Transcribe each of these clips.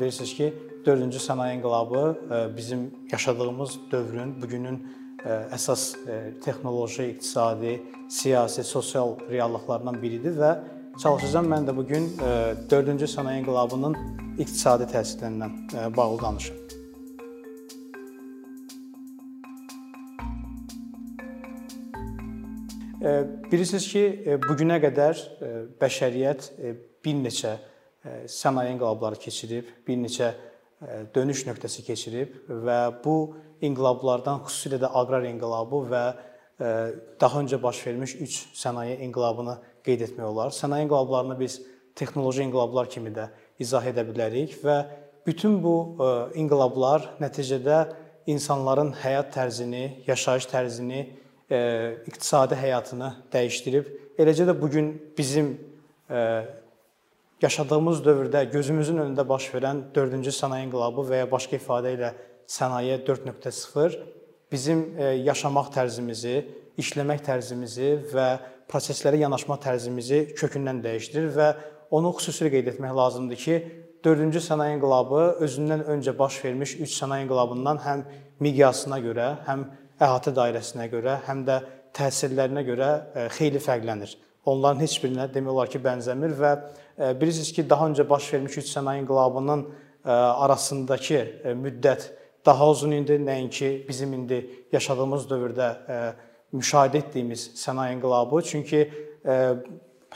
Bilirsiniz ki, 4-cü sənaye inqilabı bizim yaşadığımız dövrün, bu günün əsas texnoloji, iqtisadi, siyasi, sosial reallıqlarından biridir və çalışacağam mən də bu gün 4-cü sənaye inqilabının iqtisadi təsirlərindən bağlı danışım. Bilirsiniz ki, bu günə qədər bəşəriyyət bir neçə sənaye inqilabları keçirib, bir neçə dönüş nöqtəsi keçirib və bu inqilablardan xüsusilə də aqrar inqilabı və daha öncə baş vermiş 3 sənaye inqilabını qeyd etmək olar. Sənaye inqilablarını biz texnoloji inqilablar kimi də izah edə bilərik və bütün bu inqilablar nəticədə insanların həyat tərzini, yaşayış tərzini iqtisadi həyatını dəyişdirib. Eləcə də bu gün bizim yaşadığımız dövrdə gözümüzün önündə baş verən 4-cü sənaye inqilabı və ya başqa ifadə ilə sənaye 4.0 bizim yaşamaq tərzimizi, işləmək tərzimizi və proseslərə yanaşma tərzimizi kökündən dəyişdirir və onu xüsusilə qeyd etmək lazımdır ki, 4-cü sənaye inqilabı özündən öncə baş vermiş 3 sənaye inqilabından həm miqyasına görə, həm əhatə dairəsinə görə, həm də təsirlərinə görə e, xeyli fərqlənir. Onların heç birinə demək olar ki, bənzəmir və e, bilirsiniz ki, daha öncə baş vermiş üç sənaye inqilabının e, arasındakı müddət daha uzun idi, nəinki bizim indi yaşadığımız dövrdə müşahidə etdiyimiz sənaye inqilabı. Çünki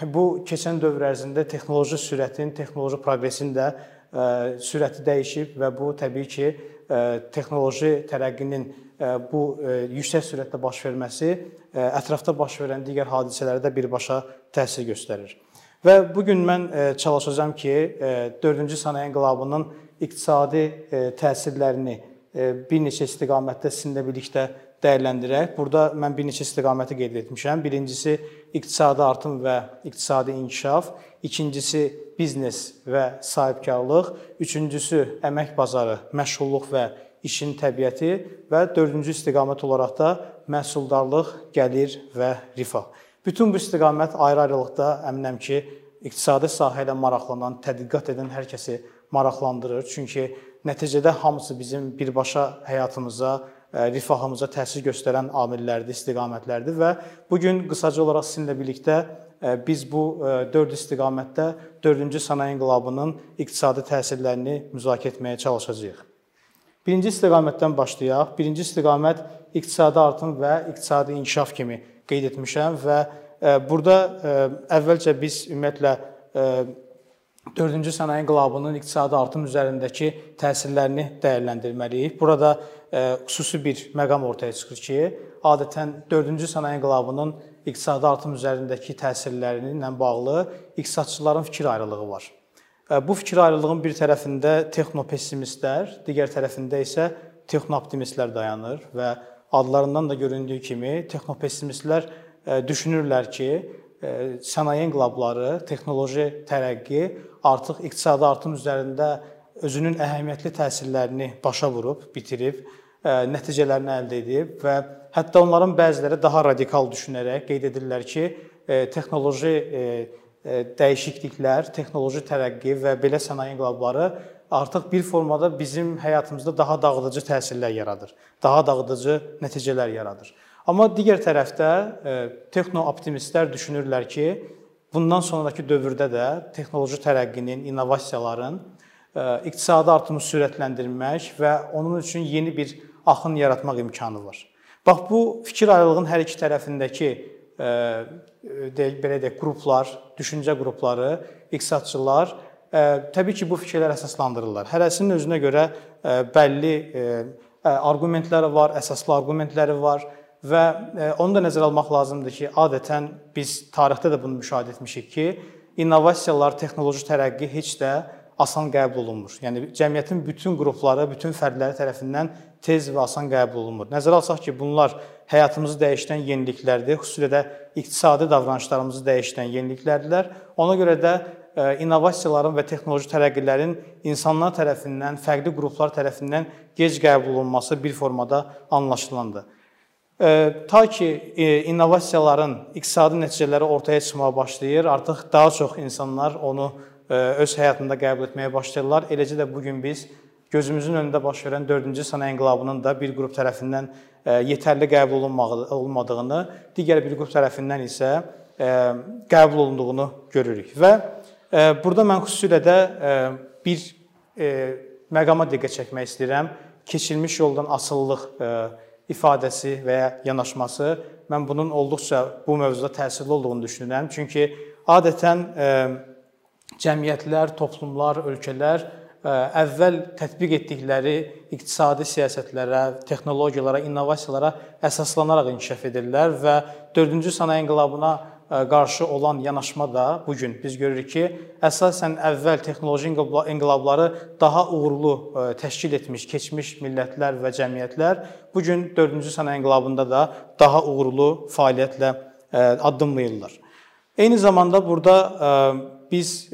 bu keçən dövr ərzində texnoloji sürətin, texnoloji proqresin də sürəti dəyişib və bu təbii ki, texnoloji tərəqqinin bu yüksək sürətlə baş verməsi ətrafda baş verən digər hadisələrə də birbaşa təsir göstərir. Və bu gün mən çalışacağam ki, 4-cü sənaye inqilabının iqtisadi təsirlərini bir neçə istiqamətdə sizinlə birlikdə dəyərləndirək. Burada mən bir neçə istiqaməti qeyd etmişəm. Birincisi iqtisadi artım və iqtisadi inkişaf, ikincisi biznes və sahibkarlıq, üçüncüsü əmək bazarı, məşğulluq və işin təbiəti və dördüncü istiqamət olaraq da məhsuldarlıq, gəlir və rifah. Bütün bu istiqamət ayrı-ayrılıqda əminəm ki, iqtisadi sahə ilə maraqlanan, tədqiqat edən hər kəsi maraqlandırır. Çünki nəticədə hamısı bizim birbaşa həyatımıza, e, rifahımıza təsir göstərən amillərdir, istiqamətlərdir və bu gün qısaca olaraq sizinlə birlikdə e, biz bu 4 e, istiqamətdə 4-cü sənaye inqilabının iqtisadi təsirlərini müzakirə etməyə çalışacağıq. Birinci istiqamətdən başlayaq. Birinci istiqamət iqtisadi artım və iqtisadi inkişaf kimi qeyd etmişəm və e, burada e, əvvəlcə biz ümumiyyətlə 4-cü e, sənaye inqilabının iqtisadi artım üzərindəki təsirlərini dəyərləndirməliyik. Burada xüsusi bir məqam ortaya çıxır ki, adətən 4-cü sənaye inqilabının iqtisadi artım üzərindəki təsirləri ilə bağlı iqtisadçıların fikir ayrılığı var. Bu fikir ayrılığının bir tərəfində texnopessimistlər, digər tərəfində isə texnooptimistlər dayanır və adlarından da göründüyü kimi texnopessimistlər düşünürlər ki, sənaye inqilabları, texnoloji tərəqqi artıq iqtisadi artım üzərində özünün əhəmiyyətli təsirlərini başa vurub, bitirib, nəticələrini əldə edib və hətta onların bəziləri daha radikal düşünərək qeyd edirlər ki, texnoloji dəyişikliklər, texnoloji tərəqqi və belə sənaye inqilabları artıq bir formada bizim həyatımızda daha dağıdıcı təsirlər yaradır, daha dağıdıcı nəticələr yaradır. Amma digər tərəfdə texnooptimistlər düşünürlər ki, bundan sonrakı dövrdə də texnoloji tərəqqinin, innovasiyaların iqtisadi artımı sürətləndirmək və onun üçün yeni bir axın yaratmaq imkanı var. Bax bu fikir ayrılığının hər iki tərəfindəki deyək belə deyək qruplar, düşüncə qrupları, iqtisadçılar təbii ki, bu fikirlər əsaslandırırlar. Hərəsinin özünə görə bəlli arqumentləri var, əsaslı arqumentləri var və onu da nəzərə almaq lazımdır ki, adətən biz tarixdə də bunu müşahidə etmişik ki, innovasiyalar, texnoloji tərəqqi heç də asan qəbul olunmur. Yəni cəmiyyətin bütün qrupları, bütün fərdləri tərəfindən tez və asan qəbul olunmur. Nəzərə alsaq ki, bunlar həyatımızı dəyişdən yeniliklərdir, xüsusilə də iqtisadi davranışlarımızı dəyişdən yeniliklərdirlər. Ona görə də innovasiyaların və texnoloji tərəqqilərin insanlar tərəfindən, fərqli qruplar tərəfindən gec qəbul olunması bir formada anlaşılandı. E, ta ki e, innovasiyaların iqtisadi nəticələri ortaya çıxmağa başlayır, artıq daha çox insanlar onu öz həyatında qəbul etməyə başlayırlar. Eləcə də bu gün biz gözümüzün önündə baş verən 4-cü sənaye inqilabının da bir qrup tərəfindən yetərli qəbul olunmadığını, digər bir qrup tərəfindən isə qəbul olunduğunu görürük. Və burada mən xüsusilə də bir məqama diqqət çəkmək istəyirəm. Keçilmiş yoldan asıllıq ifadəsi və ya yanaşması mən bunun olduqca bu mövzuda təsirli olduğunu düşünürəm. Çünki adətən cəmiyyətlər, toplumlar, ölkələr əvvəl tətbiq etdikləri iqtisadi siyasətlərə, texnologiyalara, innovasiyalara əsaslanaraq inkişaf edirlər və 4-cü sənaye inqilabına qarşı olan yanaşma da bu gün biz görürük ki, əsasən əvvəl texnoloji inqilabları daha uğurlu təşkil etmiş keçmiş millətlər və cəmiyyətlər bu gün 4-cü sənaye inqilabında da daha uğurlu fəaliyyətlə addımlayırlar. Eyni zamanda burada biz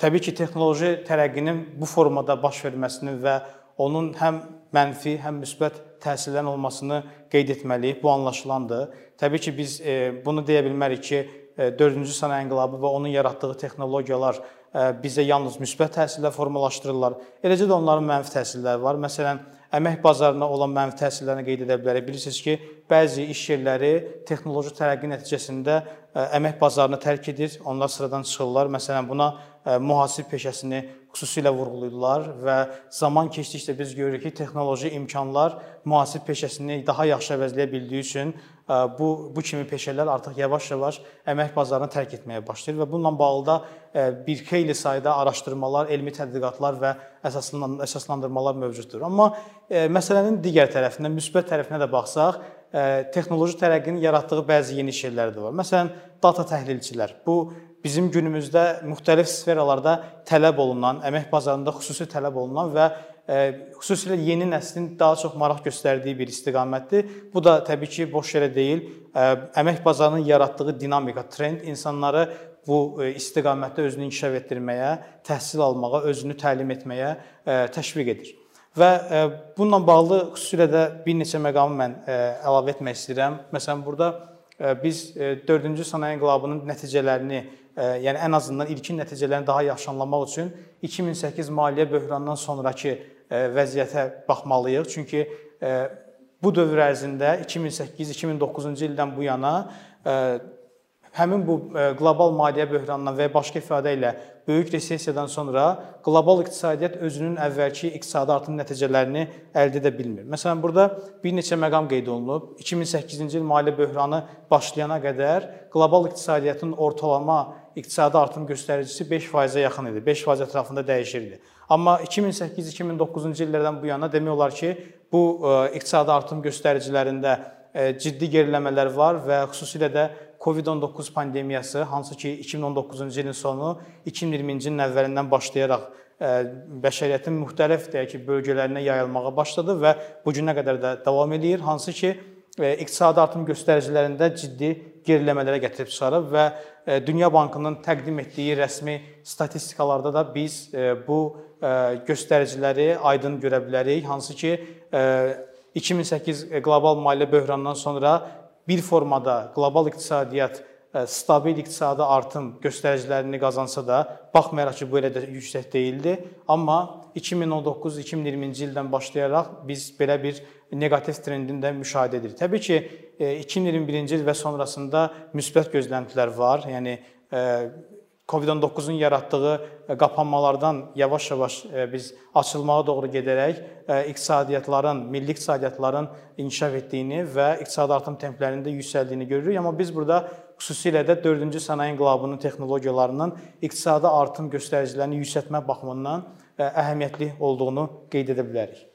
təbii ki, texnoloji tərəqqinin bu formada baş verməsini və onun həm mənfi, həm müsbət təsirlərin olmasını qeyd etməliyik. Bu anlaşılandır. Təbii ki, biz e, bunu deyə bilmərik ki, 4-cü e, sənaye inqilabı və onun yaratdığı texnologiyalar e, bizə yalnız müsbət təsirlər formalaşdırırlar. Eləcə də onların mənfi təsirləri var. Məsələn, əmək bazarına olan mənfi təsirlərini qeyd edə bilərik. Bilirsiniz ki, bəzi iş yerləri texnoloji tərəqqi nəticəsində əmək bazarını tərk edir, onlar sıradan çıxırlar. Məsələn, buna mühasib peşəsini xüsusilə vurğulayırlar və zaman keçdikcə biz görürük ki, texnoloji imkanlar mühasib peşəsini daha yaxşı əvəzləyə bildiyi üçün bu bu kimi peşələr artıq yavaş-yavaş əmək bazarını tərk etməyə başlayır və bununla bağlı da bir xeyli sayda araşdırmalar, elmi tədqiqatlar və əsaslandırmalar mövcuddur. Amma məsələnin digər tərəfindən, müsbət tərəfinə də baxsaq, texnoloji tərəqqinin yaratdığı bəzi yeni şeylər də var. Məsələn, data təhlilçilər. Bu bizim günümüzdə müxtəlif sferalarda tələb olunan, əmək bazarında xüsusi tələb olunan və xüsusilə yeni nəslin daha çox maraq göstərdiyi bir istiqamətdir. Bu da təbii ki, boş yerə deyil. E, əmək bazarının yaratdığı dinamika, trend insanları bu e, istiqamətdə özünü inkişaf etdirməyə, təhsil almağa, özünü təlim etməyə təşviq edir. Və bununla bağlı xüsusilə də bir neçə məqamı mən əlavə etmək istəyirəm. Məsələn, burada biz 4-cü sənaye inqilabının nəticələrini yəni ən azından ilkin nəticələrini daha yaxşı anlamaq üçün 2008 maliyyə böhranından sonrakı vəziyyətə baxmalıyıq. Çünki bu dövr ərzində 2008-2009-cu ildən bu yana həmin bu qlobal maliyyə böhranından və ya başqa ifadə ilə böyük resessiyadan sonra qlobal iqtisadiyyat özünün əvvəlki iqtisadi artım nəticələrini əldə edə bilmir. Məsələn, burada bir neçə məqam qeyd olunub. 2008-ci il maliyyə böhranı başlayana qədər qlobal iqtisadiyyatın ortalama iqtisadi artım göstəricisi 5%-ə yaxın idi. 5% ətrafında dəyişirdi. Amma 2008-2009-cu illərdən bu yana demək olar ki, bu iqtisadi artım göstəricilərində ciddi geriləmələr var və xüsusilə də COVID-19 pandemiyası, hansı ki 2019-cu ilin sonu 2020-ci ilin əvvəlindən başlayaraq bəşəriyyətin müxtəlif deyək ki, bölgələrinə yayılmağa başladı və bu günə qədər də davam eləyir, hansı ki iqtisadi artım göstəricilərində ciddi geriləmələrə gətirib çıxarıb və Dünya Bankının təqdim etdiyi rəsmi statistikalarda da biz bu göstəriciləri aydın görə bilərik, hansı ki 2008 qlobal maliyyə böhranından sonra bir formada qlobal iqtisadiyyat stabil iqtisadi artım göstəricilərini qazansa da, baxmayaraq ki, bu elə də yüksək deyildi, amma 2019-2020-ci ildən başlayaraq biz belə bir neqativ trendini də müşahidə edirik. Təbii ki, 2021-ci il və sonrasında müsbət gözləntilər var. Yəni COVID-19-un yaratdığı e, qapanmalardan yavaş-yavaş e, biz açılmağa doğru gedərək e, iqtisadiyyatların, milli iqtisadiyyatların inkişaf etdiyini və iqtisadi artım templərinin də yüksəldiyini görürük. Amma biz burada xüsusilə də 4-cü sənaye inqilabının texnologiyalarının iqtisadi artım göstəricilərini yüksəltmə baxımından əhəmiyyətli olduğunu qeyd edə bilərik.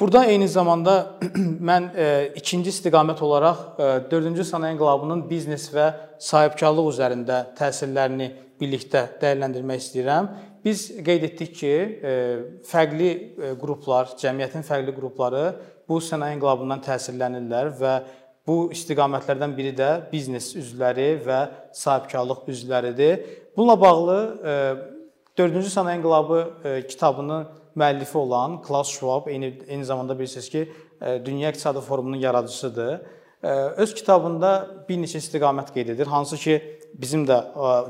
Burada eyni zamanda mən e, ikinci istiqamət olaraq e, 4-cü sənaye inqilabının biznes və sahibkarlıq üzərində təsirlərini birlikdə dəyərləndirmək istəyirəm. Biz qeyd etdik ki, e, fərqli e, qruplar, cəmiyyətin fərqli qrupları bu sənaye inqilabından təsirlənirlər və bu istiqamətlərdən biri də biznes üzvləri və sahibkarlıq üzvləridir. Bununla bağlı 4-cü e, sənaye inqilabı e, kitabını müəllifi olan Klaus Schwab eyni eyni zamanda bilirsiniz ki, e, Dünya İqtisadi Forumunun yaradıcısıdır. E, öz kitabında bir neçə istiqamət qeyd edir, hansı ki, bizim də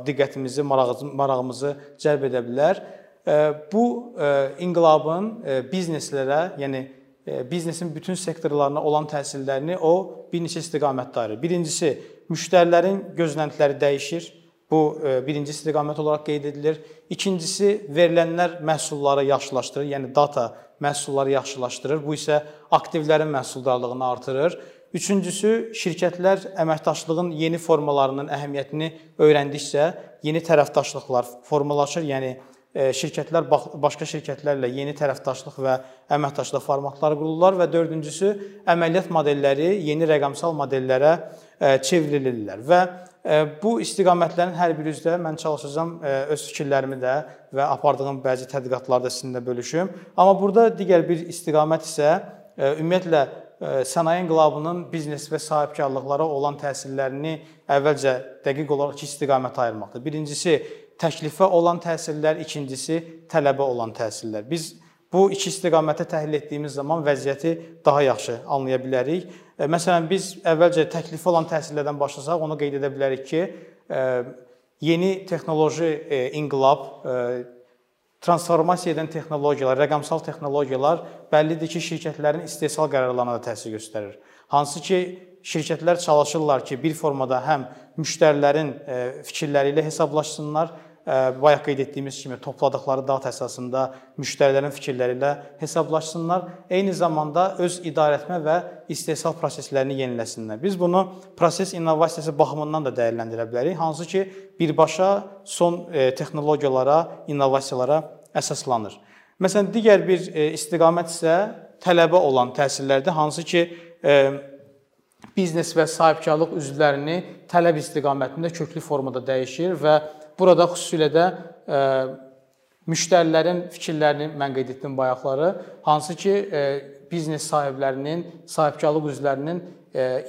diqqətimizi, marağımızı cəlb edə bilər. Bu inqilabın bizneslərə, yəni biznesin bütün sektorlarına olan təsirlərini o bir neçə istiqamətdə ayırır. Birincisi, müştərilərin gözləntiləri dəyişir. Bu birinci istiqamət olaraq qeyd edilir. İkincisi, verilənlər məhsulları yaxşılaşdırır, yəni data məhsulları yaxşılaşdırır. Bu isə aktivlərin məhsuldarlığını artırır. Üçüncüsü, şirkətlər əməkdaşlığın yeni formalarının əhəmiyyətini öyrəndikcə yeni tərəfdaşlıqlar formalaşır. Yəni e, şirkətlər başqa şirkətlərlə yeni tərəfdaşlıq və əməkdaşlıq formatları qururlar və dördüncüsü, əməliyyat modelləri yeni rəqəmsal modellərə e, çevrilirlər və e, bu istiqamətlərin hər biri üzrə mən çalışacağam öz fikirlərimi də və apardığım bəzi tədqiqatlarda sizinlə bölüşüm. Amma burada digər bir istiqamət isə ümumiyyətlə sənaye inqilabının biznes və sahibkarlıqlara olan təsirlərini əvvəlcə dəqiq olaraq iki istiqamətə ayırmaqdır. Birincisi təklifə olan təsirlər, ikincisi tələbə olan təsirlər. Biz bu iki istiqamətə təhlil etdiyimiz zaman vəziyyəti daha yaxşı anlaya bilərik. Məsələn, biz əvvəlcə təklifə olan təsirlərdən başlasaq, onu qeyd edə bilərik ki, yeni texnoloji inqilab transformasiya edən texnologiyalar, rəqəmsal texnologiyalar bəllidir ki, şirkətlərin istehsal qərarlarına da təsir göstərir. Hansı ki, şirkətlər çalışırlar ki, bir formada həm müştərilərin e, fikirləri ilə hesablaşsınlar, e, bayaq qeyd etdiyimiz kimi topladıkları data əsasında müştərilərin fikirləri ilə hesablaşsınlar, eyni zamanda öz idarəetmə və istehsal proseslərini yeniləsinlər. Biz bunu proses innovasiyası baxımından da dəyərləndirə bilərik, hansı ki, birbaşa son e, texnologiyalara, innovasiyalara əsaslanır. Məsələn, digər bir istiqamət isə tələbə olan təsirlərdir, hansı ki, biznes və sahibkarlıq üzvlərini tələb istiqamətində köklü formada dəyişir və burada xüsusilə də ə, müştərilərin fikirlərini mən qeyd etdim bayaqları, hansı ki, ə, biznes sahiblərinin, sahibkarlıq üzvlərinin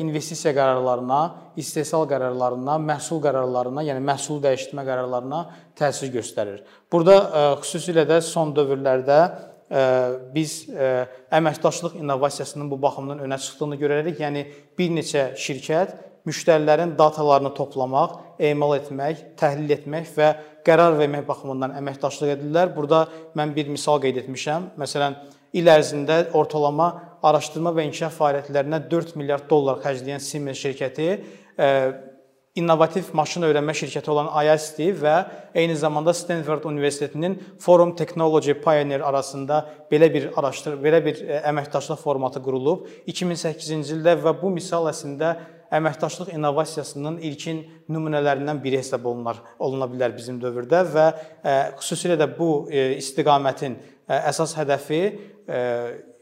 investisiya qərarlarına, istehsal qərarlarına, məhsul qərarlarına, yəni məhsul dəyişdirmə qərarlarına təsir göstərir. Burada xüsusilə də son dövrlərdə biz əməkdaşlıq innovasiyasının bu baxımdan önə çıxdığını görərək, yəni bir neçə şirkət müştərilərin datalarını toplamaq, emal etmək, təhlil etmək və qərar vermək baxımından əməkdaşlıq edirlər. Burada mən bir misal qeyd etmişəm. Məsələn, il ərzində ortalama araşdırma və inkişaf fəaliyyətlərinə 4 milyard dollar xərcləyən Siemens şirkəti innovativ maşın öyrənmə şirkəti olan IST və eyni zamanda Stanford Universitetinin Forum Technology Pioneer arasında belə bir araşdırma, belə bir e, əməkdaşlıq formatı qurulub 2008-ci ildə və bu misal əslində əməkdaşlıq innovasiyasının ilkin nümunələrindən biri hesab olunar, oluna bilər bizim dövrdə və e, xüsusilə də bu e, istiqamətin əsas hədəfi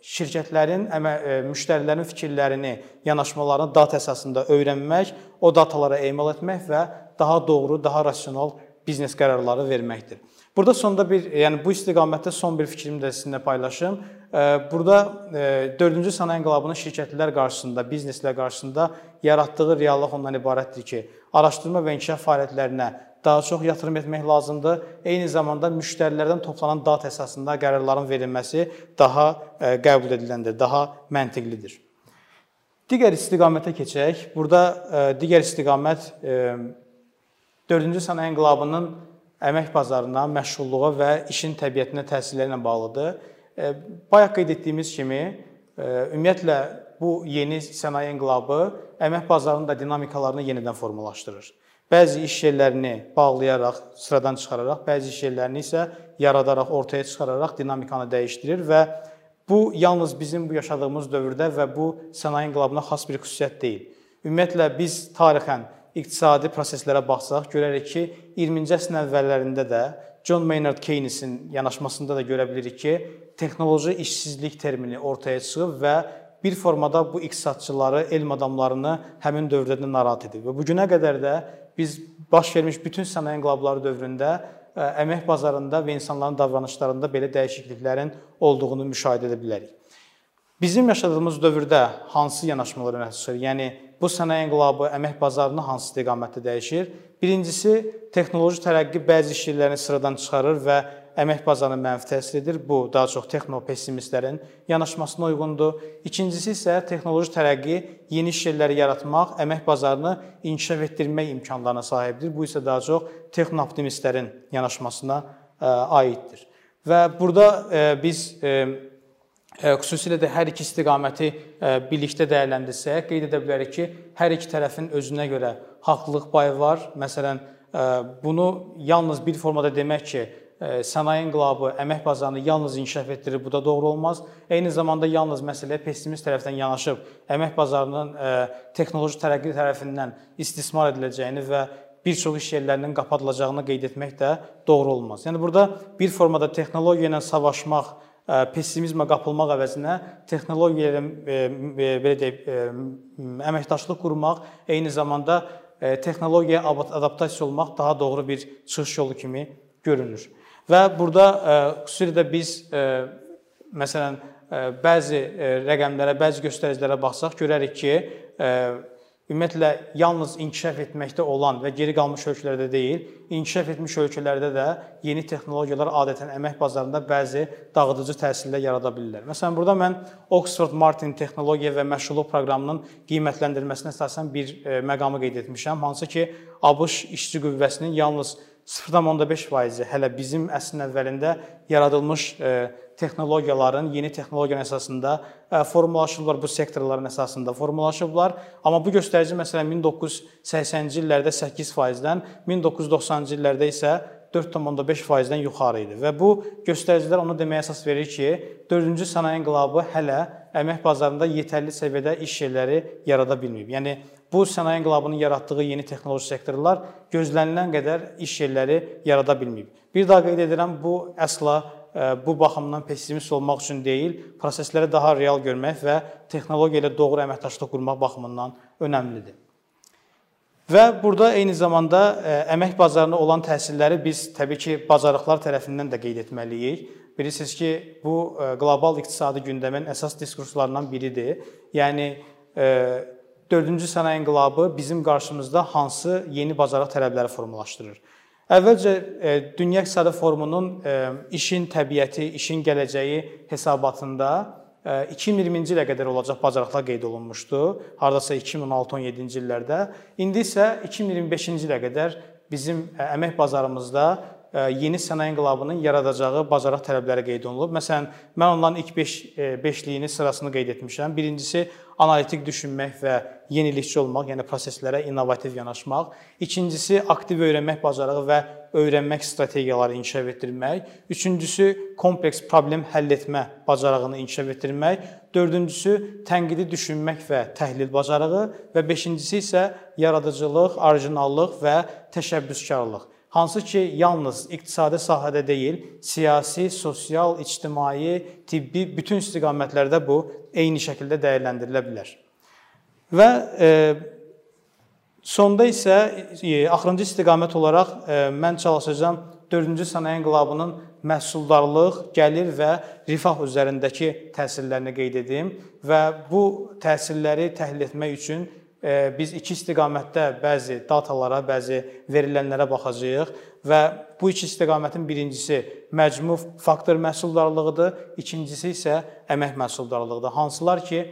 şirkətlərin e, müştərilərin fikirlərini, yanaşmalarını data əsasında öyrənmək, o datalara emal etmək və daha doğru, daha rasional biznes qərarları verməkdir. Burada sonda bir, yəni bu istiqamətdə son bir fikrimi də sizinlə paylaşım. Burada 4-cü e, sənaye inqilabının şirkətlər qarşısında, bizneslər qarşısında yaratdığı reallıq ondan ibarətdir ki, araşdırma və inkişaf fəaliyyətlərinə daha çox yatırım etmək lazımdır. Eyni zamanda müştərilərdən toplanan data əsasında qərarların verilməsi daha e, qəbul ediləndir, daha məntiqlidir. Digər istiqamətə keçək. Burada e, digər istiqamət 4-cü e, sənaye inqilabının əmək bazarına, məşğulluğa və işin təbiətinə təsirləri ilə bağlıdır. Bayaq qeyd etdiyimiz kimi, ümumiyyətlə bu yeni sənaye inqilabı əmək bazarının da dinamikalarını yenidən formalaşdırır. Bəzi iş yerlərini bağlayaraq, sıradan çıxararaq, bəzi iş yerlərini isə yaradaraq, ortaya çıxararaq dinamikanı dəyişdirir və bu yalnız bizim bu yaşadığımız dövrdə və bu sənaye inqilabına xas bir xüsusiyyət deyil. Ümumiyyətlə biz tarixən iqtisadi proseslərə baxsaq, görərik ki, 20-ci əsrin əvvəllərində də John Maynard Keynesin yanaşmasında da görə bilirik ki, texnoloji işsizlik termini ortaya çıxıb və bir formada bu iqtisadçıları, elm adamlarını həmin dövrdə də narahat edib və bu günə qədər də biz baş vermiş bütün sənaye inqilabları dövründə əmək bazarında və insanların davranışlarında belə dəyişikliklərin olduğunu müşahidə edə bilərik. Bizim yaşadığımız dövrdə hansı yanaşmalar çıxır? Yəni bu sənaye inqilabı əmək bazarını hansı istiqamətdə dəyişir? Birincisi, texnoloji tərəqqi bəzi iş yerlərini sıradan çıxarır və əmək bazarına mənfi təsir edir. Bu daha çox texnopessimistlərin yanaşmasına uyğundur. İkincisi isə texnoloji tərəqqi yeni iş yerləri yaratmaq, əmək bazarını inkişaf etdirmək imkanlarına sahibdir. Bu isə daha çox texnooptimistlərin yanaşmasına aiddir. Və burada biz xüsusilə də hər iki istiqaməti birlikdə dəyərləndirsək, qeyd edə bilərik ki, hər iki tərəfin özünə görə haqlılıq payı var. Məsələn, bunu yalnız bir formada demək ki, sənaye inqilabı əmək bazarını yalnız inkişaf etdirir, bu da doğru olmaz. Eyni zamanda yalnız məsələyə pessimist tərəfdən yanaşıb əmək bazarının texnoloji tərəqqi tərəfindən istismar ediləcəyini və bir çox iş yerlərinin qapadılacağını qeyd etmək də doğru olmaz. Yəni burada bir formada texnologiya ilə savaşmaq pessimizmə qapılmaq əvəzinə texnologiya ilə belə deyək əməkdaşlıq qurmaq, eyni zamanda texnologiyaya adaptasiya olmaq daha doğru bir çıxış yolu kimi görünür. Və burada xüsusilə də biz məsələn bəzi rəqəmlərə, bəzi göstəricilərə baxsaq görərik ki, ümumiyyətlə yalnız inkişaf etməkdə olan və geri qalmış ölkələrdə deyil, inkişaf etmiş ölkələrdə də yeni texnologiyalar adətən əmək bazarında bəzi dağıdıcı təsirlər yarada bilirlər. Məsələn, burada mən Oxford Martin Texnologiya və Məşğulluq proqramının qiymətləndirilməsinə əsasən bir e, məqamı qeyd etmişəm, hansı ki, ABŞ işçi qüvvəsinin yalnız 0.5% hələ bizim əsrin əvvəlində yaradılmış e, texnologiyaların, yeni texnologiyanın əsasında e, formalaşıblar, bu sektorların əsasında formalaşıblar. Amma bu göstərici məsələn 1980-ci illərdə 8%-dən, 1990-cı illərdə isə 4.5%-dən yuxarı idi və bu göstəricilər onu deməyə əsas verir ki, 4-cü sənaye inqilabı hələ əmək bazarında yetərli səviyyədə iş yerləri yarada bilməyib. Yəni bu sənaye inqilabının yaratdığı yeni texnoloji sektorlar gözlənilən qədər iş yerləri yarada bilməyib. Bir daha qeyd edirəm, bu əsla bu baxımdan pessimist olmaq üçün deyil, prosesləri daha real görmək və texnologiya ilə doğru əməkdaşlıq qurmaq baxımından önəmlidir. Və burada eyni zamanda əmək bazarına olan təsirləri biz təbii ki, bacarıqlar tərəfindən də qeyd etməliyik. Bilirsiniz ki, bu qlobal iqtisadi gündəmin əsas diskurslarından biridir. Yəni 4-cü sənaye inqilabı bizim qarşımızda hansı yeni bacarıq tələbləri formalaşdırır? Əvvəlcə e, Dünya İqtisadi Forumunun e, işin təbiəti, işin gələcəyi hesabatında 2020-ci e, ilə qədər olacaq bacarıqlar qeyd olunmuşdu. Hardasa 2016-17-ci illərdə. İndi isə 2025-ci ilə qədər bizim əmək bazarımızda yeni sənaye inqilabının yaradacağı bacarıq tələbləri qeyd olunub. Məsələn, mən onların ilk 5 beşliyini sırasını qeyd etmişəm. Birincisi analitik düşünmək və yenilikçi olmaq, yəni proseslərə innovativ yanaşmaq. İkincisi aktiv öyrənmək bacarığı və öyrənmək strategiyaları inkişaf etdirmək. Üçüncüsü kompleks problem həll etmə bacarığını inkişaf etdirmək. Dördüncüsü tənqidi düşünmək və təhlil bacarığı və beşincisi isə yaradıcılıq, orijinallıq və təşəbbüskarlıq hansı ki, yalnız iqtisadi sahədə deyil, siyasi, sosial, ictimai, tibbi bütün istiqamətlərdə bu eyni şəkildə dəyərləndirilə bilər. Və e, sonda isə e, axırıncı istiqamət olaraq e, mən çalışacağam 4-cü sənaye inqilabının məhsuldarlıq, gəlir və rifah üzərindəki təsirlərini qeyd edim və bu təsirləri təhlil etmək üçün biz iki istiqamətdə bəzi datalara, bəzi verilənlərə baxacağıq və bu iki istiqamətin birincisi məcmu faktor məhsuldarlığıdır, ikincisi isə əmək məhsuldarlığıdır. Hansılar ki,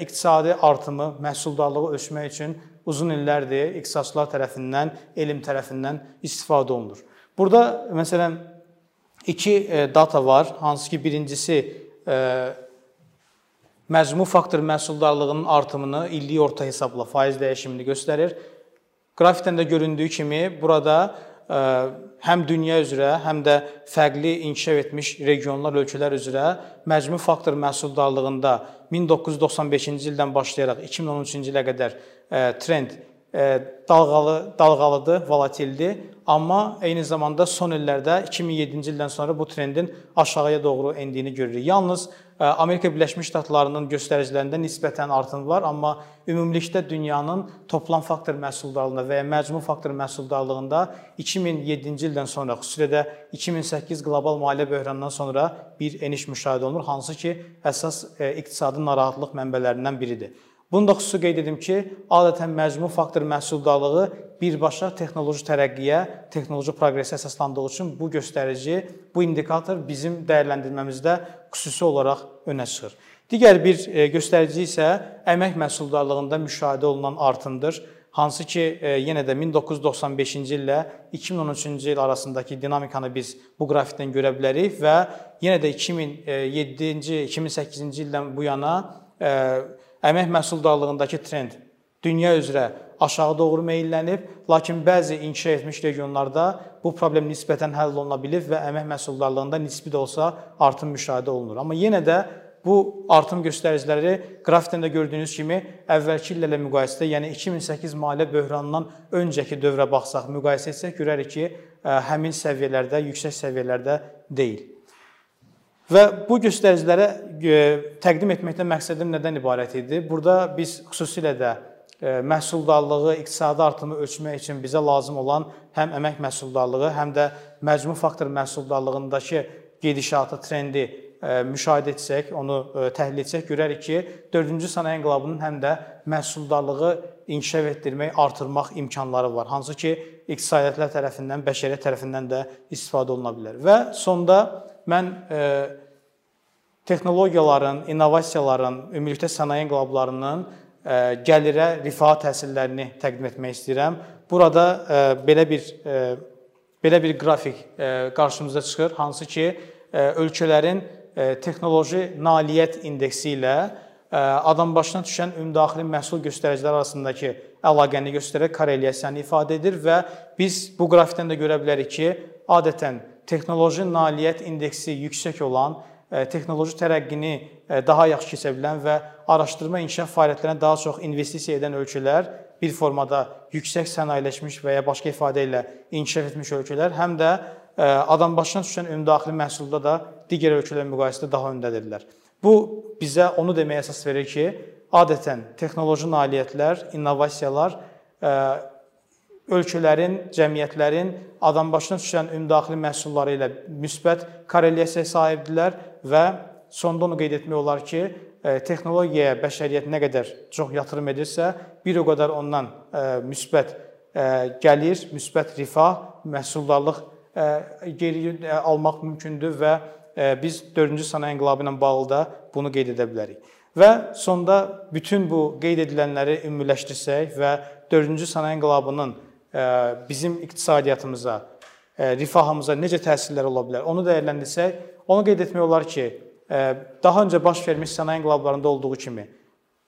iqtisadi artımı, məhsuldarlığı ölçmək üçün uzun illərdir iqtisadçılar tərəfindən, elm tərəfindən istifadə olunur. Burada məsələn iki data var, hansı ki, birincisi məcmu faktor məhsuldarlığının artımını illik orta hesabla faiz dəyişimini göstərir. Qrafikdən də göründüyü kimi burada e, həm dünya üzrə, həm də fərqli inkişaf etmiş regionlar, ölkələr üzrə məcmu faktor məhsuldarlığında 1995-ci ildən başlayaraq 2013-cü ilə qədər e, trend e, dalğalı dalğalıdır, volatildir, amma eyni zamanda son illərdə 2007-ci ildən sonra bu trendin aşağıya doğru endiyini görürük. Yalnız Amerika Birləşmiş Ştatlarının göstəricilərində nisbətən artım var, amma ümumilikdə dünyanın toplam faktor məhsuldarlığında və ya məcmu faktor məhsuldarlığında 2007-ci ildən sonra, xüsusilə də 2008 qlobal maliyyə böhranından sonra bir eniş müşahidə olunur, hansı ki, əsas iqtisadi narahatlıq mənbələrindən biridir. Bunu da xüsusi qeyd edim ki, adətən məcmu faktor məhsuldarlığı birbaşa texnoloji tərəqqiyə, texnoloji proqresə əsaslandığı üçün bu göstərici, bu indikator bizim dəyərləndirməmizdə xüsusi olaraq önə çıxır. Digər bir e, göstərici isə əmək məhsuldarlığında müşahidə olunan artımdır. Hansı ki, e, yenə də 1995-ci illə 2013-cü il arasındakı dinamikanı biz bu qrafikdən görə bilərik və yenə də 2007-ci, 2008-ci ildən bu yana e, əmək məhsuldarlığındakı trend dünya üzrə aşağı doğru meyllənib, lakin bəzi inkişaf etmiş regionlarda bu problem nisbətən həll oluna bilib və əmək məhsuldarlığında nisbi də olsa artım müşahidə olunur. Amma yenə də bu artım göstəriciləri qrafikdən də gördüyünüz kimi əvvəlki illərlə müqayisədə, yəni 2008 maliyyə böhranından öncəki dövrə baxsaq, müqayisə etsək görərik ki, həmin səviyyələrdə, yüksək səviyyələrdə deyil. Və bu göstəricilərə e, təqdim etməkdən məqsədim nədən ibarət idi? Burada biz xüsusilə də e, məhsuldarlığı, iqtisadi artımı ölçmək üçün bizə lazım olan həm əmək məhsuldarlığı, həm də məcmu faktor məhsuldarlığındakı gedişatı, trendi müşahidə etsək, onu təhlil etsək, görərik ki, 4-cü sənaye inqilabının həm də məhsuldarlığı inkişaf etdirmək, artırmaq imkanları var. Hansı ki, iqtisadiyyatlar tərəfindən, bəşəriyyət tərəfindən də istifadə oluna bilər. Və sonda mən e, texnologiyaların, innovasiyaların, ümumilikdə sənaye inqilablarının e, gəlirə, rifaha təsirlərini təqdim etmək istəyirəm. Burada e, belə bir e, belə bir qrafik e, qarşımıza çıxır, hansı ki, e, ölkələrin e, texnoloji nailiyyət indeksi ilə e, adam başına düşən ümumdaxili məhsul göstəriciləri arasındakı əlaqəni göstərərək korrelyasiyanı ifadə edir və biz bu qrafikdən də görə bilərik ki, adətən texnoloji nailiyyət indeksi yüksək olan, e, texnoloji tərəqqini e, daha yaxşı keçə bilən və araşdırma inkişaf fəaliyyətlərinə daha çox investisiya edən ölkələr bir formada yüksək sənayeləşmiş və ya başqa ifadə ilə inkişaf etmiş ölkələr həm də e, adam başına düşən ümumdaxili məhsulda da digər ölkələrlə müqayisədə daha öndədirlər. Bu bizə onu deməyə əsas verir ki, adətən texnoloji nailiyyətlər, innovasiyalar ölkələrin, cəmiyyətlərin adambaşına düşən ümumdaxili məhsulları ilə müsbət korrelyasiyaya sahibdirlər və sonda onu qeyd etmək olar ki, e, texnologiyaya bəşəriyyət nə qədər çox yatırım edirsə, bir o qədər ondan e, müsbət e, gəlir, müsbət rifah, məhsuldarlıq geri almaq mümkündür və biz 4-cü sənaye inqilabı ilə bağlı da bunu qeyd edə bilərik. Və sonda bütün bu qeyd edilənləri ümumiləşdirsək və 4-cü sənaye inqilabının bizim iqtisadiyyatımıza, rifahımıza necə təsirləri ola bilər? Onu dəyərləndirsək, onu qeyd etmək olar ki, daha öncə baş vermiş sənaye inqilablarında olduğu kimi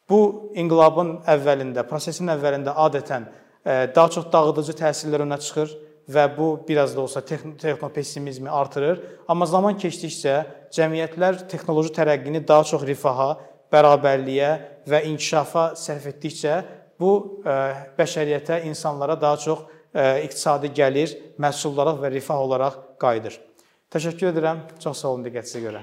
bu inqilabın əvvəlində, prosesin əvvəlində adətən daha çox dağıdıcı təsirlər önə çıxır və bu biraz da olsa texnopessimizmi artırır. Amma zaman keçdikcə cəmiyyətlər texnoloji tərəqqini daha çox rifaha, bərabərliyə və inkişafa sərf etdikcə bu e, bəşəriyyətə, insanlara daha çox e, iqtisadi gəlir, məhsuldarlıq və rifah olaraq qayıdır. Təşəkkür edirəm. Çox sağ olun diqqətinizə görə.